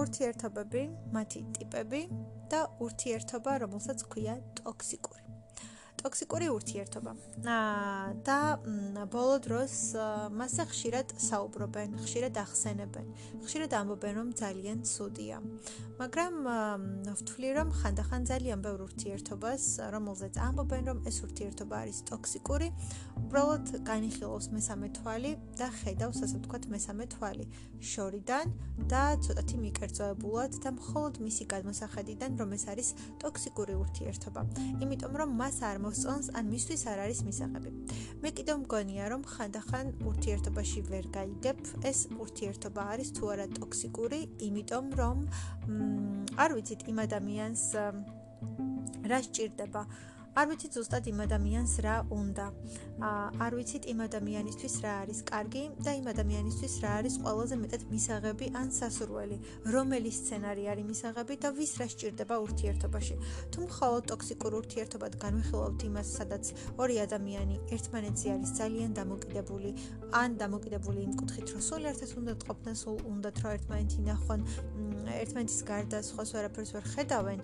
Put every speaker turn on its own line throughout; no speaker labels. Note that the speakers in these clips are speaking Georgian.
ურთიერთობები, მათი ტიპები და ურთიერთობა, რომელსაც ქვია ტოქსიკური. ტოქსიკური ურთიერთობა. აა და ბოლო დროს მასე ხშირად საუბრობენ, ხშირად ახსენებენ, ხშირად ამბობენ, რომ ძალიან ცუდია. მაგრამ ვთვლი, რომ ხანდახან ძალიან ბევრ ურთიერთობას, რომელზეც ამბობენ, რომ ეს ურთიერთობა არის ტოქსიკური, უბრალოდ განიხილავს მესამე თვალი და ხედავს, ასე ვთქვათ, მესამე თვალი შორიდან და ცოტათი მიკერძოებულად და მხოლოდ მისი გადმოსახედიდან, რომ ეს არის ტოქსიკური ურთიერთობა. იმიტომ რომ მას არ მოსწონს ან მისთვის არ არის მისაღები. მე კიდევ მგონია რომ ხანდახან ურთიერთობაში ვერ გაიგებ ეს ურთიერთობა არის თუ არა ტოქსიკური, იმიტომ რომ არ ვიცით იმ ადამიანს რა სჭირდება. არ ვიცით ზუსტად იმ ადამიანს რა უნდა. არ ვიცით იმ ადამიანისთვის რა არის კარგი და იმ ადამიანისთვის რა არის ყველაზე მეტად მისაღები ან სასურველი, რომელი სცენარი არის მისაღები და ვის რა სჭირდება ურთიერთობაში. თუ მხოლოდ ტოქსიკურ ურთიერთობად განვიხილავთ იმას, სადაც ორი ადამიანი ერთმანეთზე არის ძალიან დამოკიდებული, ან დამოკიდებული იმ კუთხით, რომ სულ ერთად უნდა ყოფნან, სულ უნდათ რომ ერთმანეთი ნახონ, ერთმანეთის გარდა სხვას ვერაფერს ვერ ხედავენ,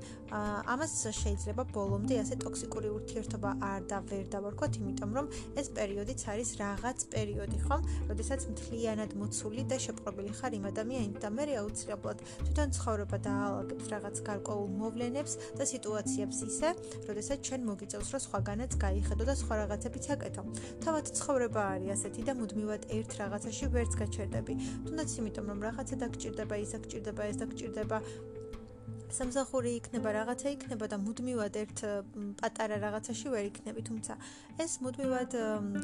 ამას შეიძლება ბოლომდე ასე ტოქსიკური ურთიერთობა არ და ვერ დავარქოთ, იმიტომ რომ ეს პერიოდიც არის რაღაც პერიოდი, ხომ? როდესაც მთლიანად მოცული და შეპყრობილი ხარ იმ ადამიანით და მე აუცილებლად თვითონ ცხოვრება დაალაგებს რაღაც გარკვეულ მოვლენებს და სიტუაციებს ისე, როდესაც ჩვენ მოგიწევს, რომ სხვაგანაც გაიხედო და სხვა რაღაცებიც აკეთო. თავად ცხოვრება არის ასეთი და მუდმივად ერთ რაღაცაში ვერც გაჩერდები. თუნდაც იმიტომ რომ რაღაცა დაგჭირდება, ის დაგჭირდება, ეს დაგჭირდება სამსახური იქნება, რაღაცა იქნება და მუდმივად ერთ პატარა რაღაცაში ვერ იქნები, თუმცა ეს მუდმივად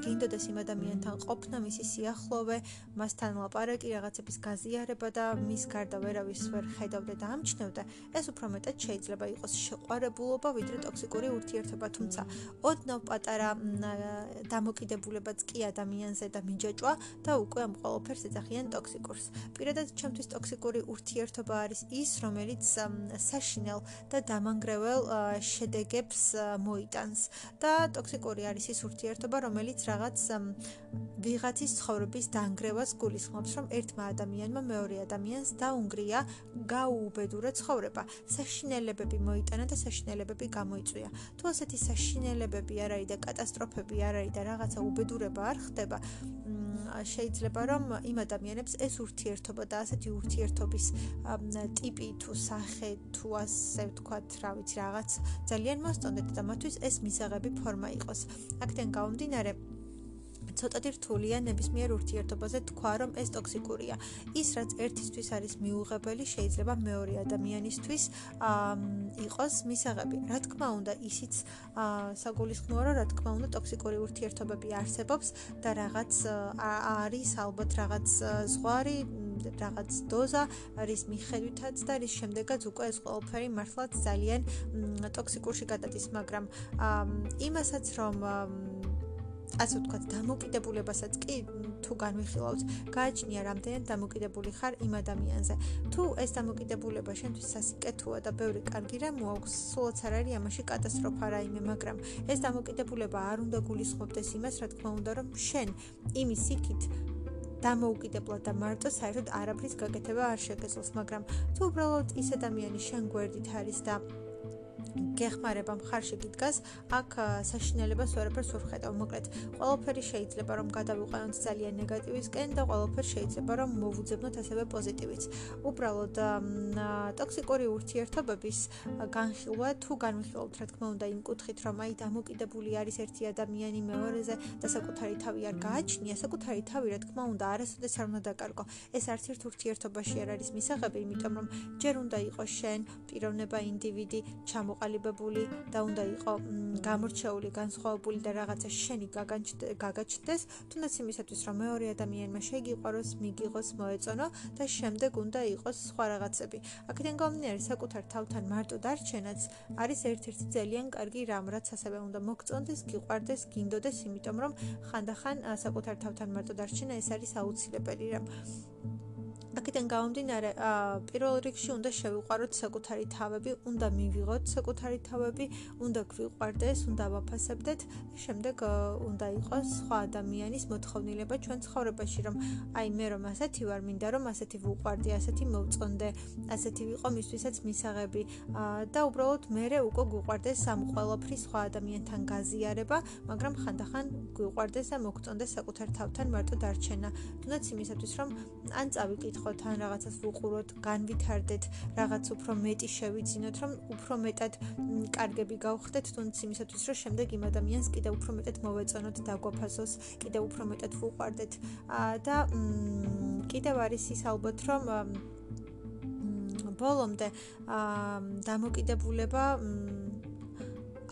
გინდოდეს იმ ადამიანთან ყოფნა, მისი სიახლოვე, მასთან ლაპარაკი, რაღაცების გაზიარება და მის გარდა ვერავის ვერ ხედავდე და ამჩნევდე, ეს უფრო მეტად შეიძლება იყოს შეყვარებულობა, ვიდრე ტოქსიკური ურთიერთობა, თუმცა ოდნავ პატარა დამოკიდებულებაც კი ადამიანზე და მიჯაჭვა და უკვე ამ ყოველფერს ეძახიან ტოქსიკურს. პირადად ჩემთვის ტოქსიკური ურთიერთობა არის ის, რომელიც საშინელ და დამანგრეველ შედეგებს მოიტანს და ტოქსიკური არის ის ურთიერთობა, რომელიც რაღაც ვიღაცის ცხოვრების დაანგრევას გულისხმობს, რომ ერთმა ადამიანმა მეორე ადამიანს დაუნგრია, გაუუბედურა ცხოვრება. საშინელებები მოიტანა და საშინელებები გამოიწვია. თუ ასეთი საშინელებები არ არის და კატასტროფები არ არის და რაღაცა უბედურება არ ხდება, შეიძლება რომ იმ ადამიანებს ეს ურთიერთობა და ასეთი ურთიერთობის ტიპი თუ სახე თუ ასე ვთქვათ, რა ვიცი, რაღაც ძალიან მოსწონდეთ და მათთვის ეს მისაღები ფორმა იყოს. აქედან გამომდინარე, ცოტათი რთულია ნებისმიერ ურთიერთობაზე თქვა, რომ ეს ტოქსიკურია. ის რაც ერთისთვის არის მიუღებელი, შეიძლება მეორე ადამიანისთვის იყოს მისაღები. რა თქმა უნდა, ისიც საგულისხმოა, რომ რა თქმა უნდა, ტოქსიკური ურთიერთობები არსებობს და რაღაც არის ალბათ რაღაც ზღვარი რაღაც დოზა არის მიხედვითაც და რის შემდეგაც უკვე ეს ყველაფერი მართლაც ძალიან ტოქსიკურში გადადის, მაგრამ იმასაც რომ ასე ვთქვათ, დამოკიდებულებასაც კი თუ განვიხილავთ, გააჩნია რამდენად დამოკიდებული ხარ იმ ადამიანზე. თუ ეს დამოკიდებულება შენთვის სასიკეთოა და ბევრი კარგი რამ მოაქვს, სულაც არ არის ამაში კატასტროფა რაიმე, მაგრამ ეს დამოკიდებულება არ უნდა გულისხმობდეს იმას, რა თქმა უნდა, რომ შენ იმის იქით დამოუკიდებლად და მარტო საერთოდ არაფრის გაკეთება არ შეგეძლოს, მაგრამ თუ უბრალოდ ის ადამიანი შენ გვერდით არის და გეხმარება მხარში გიდგას, აქ საშინელებას ვერაფერს ვერ ხედავ. მოკლედ, ყველაფერი შეიძლება რომ გადავიყვანოთ ძალიან ნეგატივისკენ და ყველაფერი შეიძლება რომ მოვუძებნოთ ასევე პოზიტივიც. უბრალოდ ტოქსიკური ურთიერთობების განხილვა თუ განვიხილავთ, რა თქმა უნდა, იმ კუთხით, რომ აი დამოკიდებული არის ერთი ადამიანი მეორეზე და საკუთარი თავი არ გააჩნია, საკუთარი თავი, რა თქმა უნდა, არასოდეს არ უნდა დაკარგო. ეს არც ერთ ურთიერთობაში არ არის მისაღები, იმიტომ რომ ჯერ უნდა იყოს შენ პიროვნება, ინდივიდი, ჩამო გამოყალიბებული და უნდა იყო გამორჩეული, განსხვავებული და რაღაცა შენი გაგაჩნდეს, თუნდაც იმისათვის, რომ მეორე ადამიანმა შეგიყვაროს, მიგიღოს, მოეწონო და შემდეგ უნდა იყოს სხვა რაღაცები. აქედან გამომდინარე, საკუთარ თავთან მარტო დარჩენაც არის ერთ-ერთი ძალიან კარგი რამ, რაც ასევე უნდა მოგწონდეს, გიყვარდეს, გინდოდეს, იმიტომ რომ ხანდახან საკუთარ თავთან მარტო დარჩენა ეს არის აუცილებელი რამ. აქედან გამომდინარე, პირველ რიგში უნდა შევიყვაროთ საკუთარი თავები, უნდა მივიღოთ საკუთარი თავები, უნდა გვიყვარდეს, უნდა ვაფასებდეთ, შემდეგ უნდა იყოს სხვა ადამიანის მოთხოვნილება ჩვენ ცხოვრებაში, რომ აი მე რომ ასეთი ვარ, მინდა რომ ასეთი ვუყვარდი, ასეთი მოვწონდე, ასეთი ვიყო მისთვისაც მისაღები და უბრალოდ მე უკვე გვიყვარდეს ამ ყოველფრის სხვა ადამიანთან გაზიარება, მაგრამ ხანდახან გვიყვარდეს და მოგწონდეს საკუთარ თავთან მარტო დარჩენა. თუნდაც იმისათვის, რომ ან წავიკითხო ვიკითხოთ, ან რაღაცას ვუყუროთ, განვითარდეთ, რაღაც უფრო მეტი შევიძინოთ, რომ უფრო მეტად კარგები გავხდეთ, თუნდაც იმისათვის, რომ შემდეგ იმ ადამიანს კიდევ უფრო მეტად მოვეწონოთ, დაგვაფასოს, კიდევ უფრო მეტად ვუყვარდეთ. და კიდევ არის ის ალბათ, რომ ბოლომდე დამოკიდებულება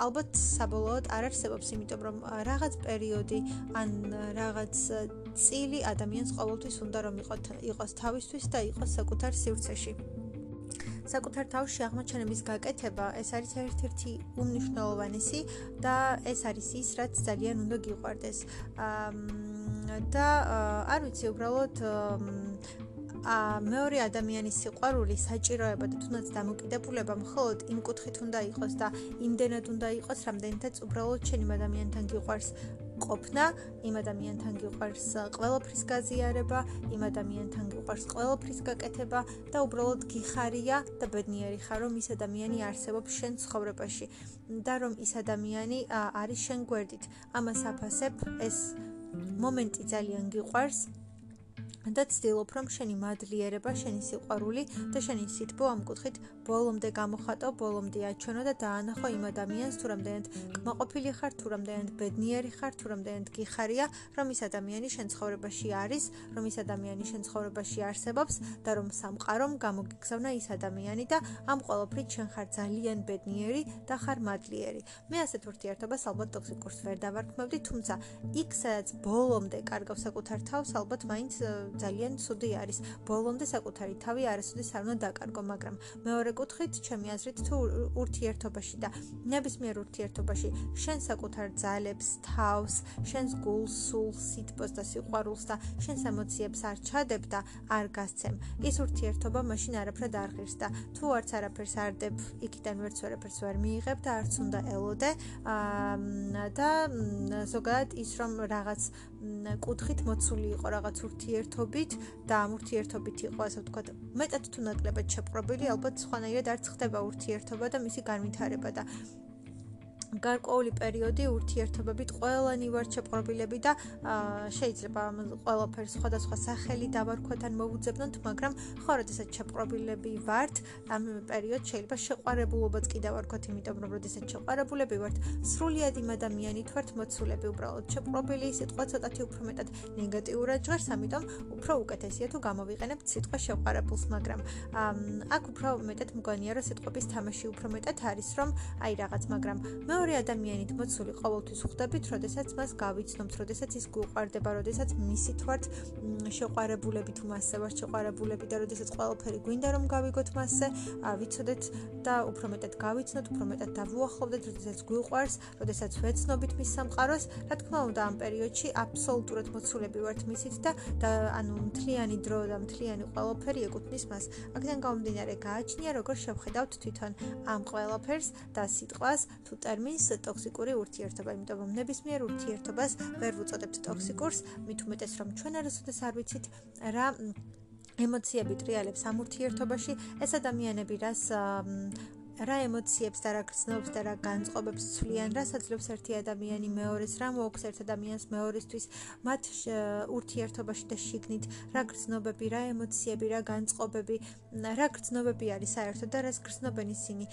ალბათ საბოლოოდ არ არსებობს, იმიტომ რომ რაღაც პერიოდი ან რაღაც წილი ადამიანს ყოველთვის უნდა რომ იყოს იყოს თავისთვის და იყოს საკუთარ სივრცეში. საკუთარ თავში აღმოჩენების გაკეთება ეს არის ერთ-ერთი უმნიშვნელოვანესი და ეს არის ის, რაც ძალიან უნდა გიყვარდეს. და არ ვიცი, უბრალოდ ა მეორე ადამიანის სიყვარული, საჭიროება და თუნდაც დამოკიდებულება მხოლოდ იმ კუთხით უნდა იყოს და იმდენად უნდა იყოს, რამდენითაც უბრალოდ შენ იმ ადამიანთან გიყვარს ყოფნა, იმ ადამიანთან გიყვარს ყველაფრის გაზიარება, იმ ადამიანთან გიყვარს ყველაფრის გაკეთება და უბრალოდ გიხარია და ბედნიერი ხარ, რომ ის ადამიანი არსებობს შენ ცხოვრებაში და რომ ის ადამიანი არის შენ გვერდით. ამას აფასებ, ეს მომენტი ძალიან გიყვარს და ცდილობ რომ შენი მადლიერება, შენი სიყვარული და შენი სითბო ამ კუთხით ბოლომდე გამოხატო, ბოლომდე აჩვენო და დაანახო იმ ადამიანს, თუ რამდენად კმაყოფილი ხარ, თუ რამდენად ბედნიერი ხარ, თუ რამდენად გიხარია, რომ ის ადამიანი შენ ცხოვრებაში არის, რომ ის ადამიანი შენ ცხოვრებაში არსებობს და რომ სამყარომ გამოგიგზავნა ის ადამიანი და ამ ყოველფრით შენ ხარ ძალიან ბედნიერი და ხარ მადლიერი. მე ასეთ ურთიერთობას ალბათ ტოქსიკურს ვერ დავარქმევდი, თუმცა იქ სადაც ბოლომდე კარგავ საკუთარ თავს, ალბათ მაინც ძალიან ცუდი არის. ბოლომდე საკუთარი თავი არასოდეს არ უნდა დაკარგო, მაგრამ მეორე კუთხით, ჩემი აზრით, თუ ურთიერთობაში და ნებისმიერ ურთიერთობაში შენ საკუთარ ძალებს, თავს, შენს გულს, სულს, სიტყვას და სიყვარულს და შენს ემოციებს არ ჩადებ და არ გასცემ, ის ურთიერთობა მაშინ არაფრად არ ღირს და თუ არც არაფერს არ დებ, იქიდან ვერც არაფერს ვერ მიიღებ და არც უნდა ელოდე. აა და ზოგადად ის რომ რაღაც კუთხით მოცული იყო რაღაც ურთიერთობით და ამ ურთიერთობით იყო ასე ვთქვათ მეტად თუ ნაკლებად შეპყრობილი ალბათ სხვანაირად არ ხდება ურთიერთობა და მისი განვითარება და გარკვეული პერიოდი ურთიერთობებით ყველანი ვარ შეპყრობილები და შეიძლება ყველაფერს სხვადასხვა სახელი დავარქვათ ან მოვუძებნოთ, მაგრამ ხო, როდესაც შეპყრობილები ვართ, ამ პერიოდში შეიძლება შეყარებულობაც კი დავარქვათ, იმიტომ რომ როდესაც შეყარებულები ვართ, სრულიად იმ ადამიანით ვართ მოცულები უბრალოდ. შეპყრობილი სიტყვა ცოტათი უფრო მეტად ნეგატიურად ჟღერს, ამიტომ უფრო უკეთესია თუ გამოვიყენებთ სიტყვა შეყარებულს, მაგრამ აქ უფრო მეტად მგონია, რომ სიტყვების თამაში უფრო მეტად არის, რომ აი რაღაც, მაგრამ მე მეორე ადამიანით მოცული ყოველთვის ხვდებით, როდესაც მას გავიცნობთ, როდესაც ის გუყარდება, როდესაც მისით ვართ შეყარებულები თუ მასზე ვართ შეყარებულები და როდესაც ყველაფერი გვინდა რომ გავიგოთ მასზე, ვიცოდეთ და უფრო მეტად გავიცნოთ, უფრო მეტად დავუახლოვდეთ, როდესაც გვიყვარს, როდესაც ვეცნობით მის სამყაროს, რა თქმა უნდა ამ პერიოდში აბსოლუტურად მოცულები ვართ მისით და ანუ მთლიანი დრო და მთლიანი ყველაფერი ეკუთვნის მას. აქედან გამომდინარე, გააჩნია როგორ შევხედავთ თვითონ ამ ყველაფერს და სიტყვას თუ ტერმინს ტერმინს ტოქსიკური ურთიერთობა, იმიტომ რომ ნებისმიერ ურთიერთობას ვერ ვუწოდებთ ტოქსიკურს, მით უმეტეს რომ ჩვენ არასოდეს არ ვიცით რა ემოციები ტრიალებს ამ ურთიერთობაში, ეს ადამიანები რას რა ემოციებს და რა გრძნობს და რა განწყობებს ცვლიან, რა საძლევს ერთი ადამიანი მეორეს, რა მოაქვს ერთ ადამიანს მეორესთვის, მათ ურთიერთობაში და შიგნით, რა გრძნობები, რა ემოციები, რა განწყობები, რა გრძნობები არის საერთოდ და რას გრძნობენ ისინი,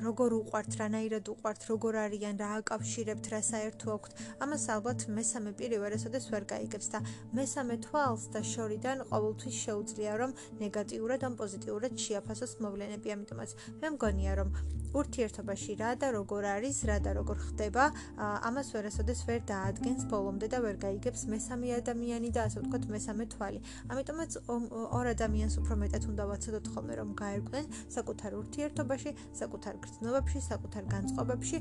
როგორ უყვართ, რანაირად უყვართ, როგორ არიან, რა აკავშირებთ, რა საერთო აქვთ. ამას ალბათ მესამე პირი ვერასოდეს ვერ გაიგებს და მესამე თვალს და შორიდან ყოველთვის შეუძლია რომ ნეგატიურად ან პოზიტიურად შეაფასოს მოვლენები, ამიტომაც მე მგონი მგონია რომ ურთიერთობაში რა და როგორ არის, რა და როგორ ხდება, ამას ვერასოდეს ვერ დაადგენს ბოლომდე და ვერ გაიგებს მესამე ადამიანი და ასე ვთქვათ მესამე თვალი. ამიტომაც ორ ადამიანს უფრო მეტად უნდა ვაცოდოთ ხოლმე რომ გაერკვნენ საკუთარ ურთიერთობაში, საკუთარ გრძნობებში, საკუთარ განწყობებში,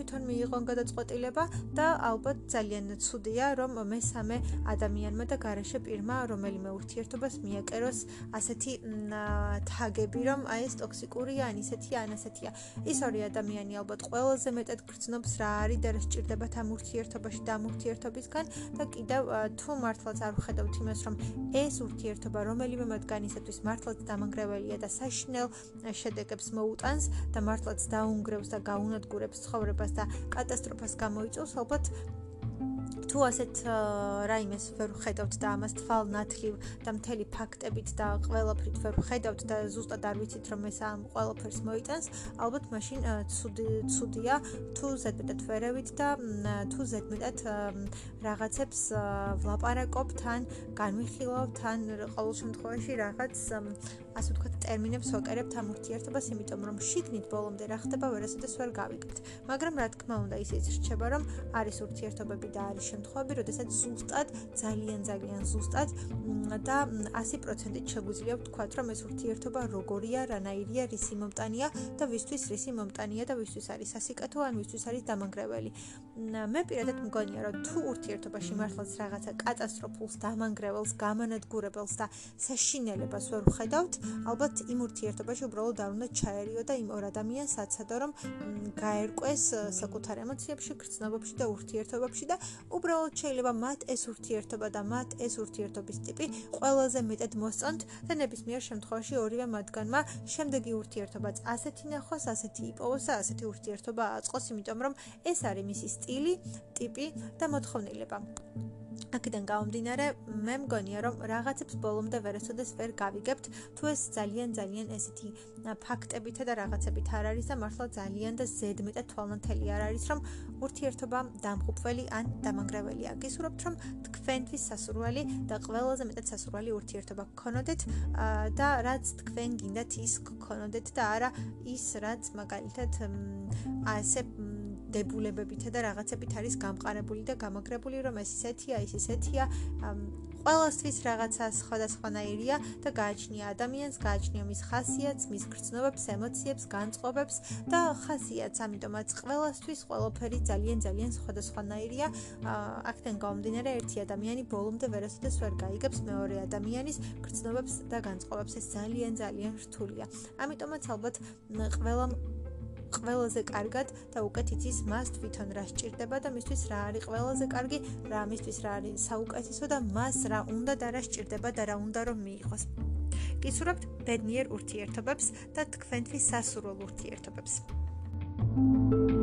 თვითონ მიიღონ გადაწყვეტილება და ალბათ ძალიან ცუდია რომ მესამე ადამიანმა და garaშე პირმა რომელიმე ურთიერთობას მიაკეროს ასეთი თაგები რომ აი ეს ტოქსიკურია, ან ისეთი ან ასეთია. ის ორი ადამიანი ალბათ ყველაზე მეტად გრძნობს რა არის და რა სჭირდებათ ამ ურთიერთობაში და ამ ურთიერთობისგან და კიდევ თუ მართლაც არ ვხედავთ იმას რომ ეს ურთიერთობა რომელიმე მათგანისათვის მართლაც დამანგრეველია და საშინელ შედეგებს მოუტანს და მართლაც დაუნგრევს და გაუნადგურებს ცხოვრებას და კატასტროფას გამოიწვევს ალბათ თუ ასეთ რაიმეს ვერ ხედავთ და ამას თვალნათლივ და მთელი ფაქტებით და ყველაფრით ვერ ხედავთ და ზუსტად არ ვიცით რომ ეს ამ ყველაფერს მოიტანს, ალბათ მაშინ ცუდი ცუდია თუ ზედმეტად ვერევით და თუ ზედმეტად რაღაცებს ვლაპარაკობთ ან განვიხილავთ ან ყოველ შემთხვევაში რაღაც ასე ვთქვათ ტერმინებს ვაკერებთ ამ ურთიერთობას, იმიტომ რომ შიგნით ბოლომდე რა ხდება, ვერასოდეს ვერ გავიგებთ. მაგრამ რა თქმა უნდა, ისიც რჩება, რომ არის ურთიერთობები და არის შემთხვევები, როდესაც ზუსტად, ძალიან ძალიან ზუსტად და 100%-ით შეგვიძლია ვთქვათ, რომ ეს ურთიერთობა როგორია, რანაირია, რისი მომტანია და ვისთვის რისი მომტანია და ვისთვის არის სასიკეთო ან ვისთვის არის დამანგრეველი. მე პირადად მგონია, რომ თუ ურთიერთობაში მართლაც რაღაცა კატასტროფულს, დამანგრეველს, გამანადგურებელს და საშინელებას ვერ ვხედავთ, ალბათ იმ ურთიერთობაში უბრალოდ არ უნდა ჩაერიო და იმ ორ ადამიანს აცადო რომ გაერკვეს საკუთარ ემოციებში, გრძნობებში და ურთიერთობებში და უბრალოდ შეიძლება მათ ეს ურთიერთობა და მათ ეს ურთიერთობის ტიპი ყველაზე მეტად მოსწონთ და ნებისმიერ შემთხვევაში ორივე მათგანმა შემდეგი ურთიერთობაც ასეთი ნახოს, ასეთი იპოვოს და ასეთი ურთიერთობა აწყოს, იმიტომ რომ ეს არის მისი სტილი, ტიპი და მოთხოვნილება. აქედან გამომდინარე, მე მგონია, რომ რაღაცებს ბოლომდე ვერასოდეს ვერ გავიგებთ, თუ ეს ძალიან ძალიან ესეთი ფაქტებითა და რაღაცებით არ არის და მართლა ძალიან და ზედმეტად თვალნათელი არ არის, რომ ურთიერთობა დამღუპველი ან დამანგრეველია. გისურვებთ, რომ თქვენთვის სასურველი და ყველაზე მეტად სასურველი ურთიერთობა გქონოდეთ და რაც თქვენ გინდათ ის გქონოდეთ და არა ის რაც მაგალითად ასე დებულებებითა და რაღაცებით არის გამყარებული და გამაგრებული, რომ ეს ისეთია, ის ისეთია. ყველასთვის რაღაცა სხვადასხვანაირია და გააჩნია ადამიანს, გააჩნია მის ხასიათს, მის გრძნობებს, ემოციებს, განწყობებს და ხასიათს, ამიტომაც ყველასთვის ყველაფერი ძალიან ძალიან სხვადასხვანაირია. აქთან გამომდინარე, ერთი ადამიანი ბოლომდე ვერასოდეს ვერ გაიგებს მეორე ადამიანის გრძნობებს და განწყობებს. ეს ძალიან ძალიან რთულია. ამიტომაც ალბათ ყველამ ყველაზე კარგად და უკეთ იცის მას თვითონ რა სჭირდება და მისთვის რა არის ყველაზე კარგი, რა მისთვის რა არის საუკეთესო და მას რა უნდა და რა სჭირდება და რა უნდა რომ მიიღოს. გისურვებთ ბედნიერ ურთიერთობებს და თქვენთვის სასურველ ურთიერთობებს. thank you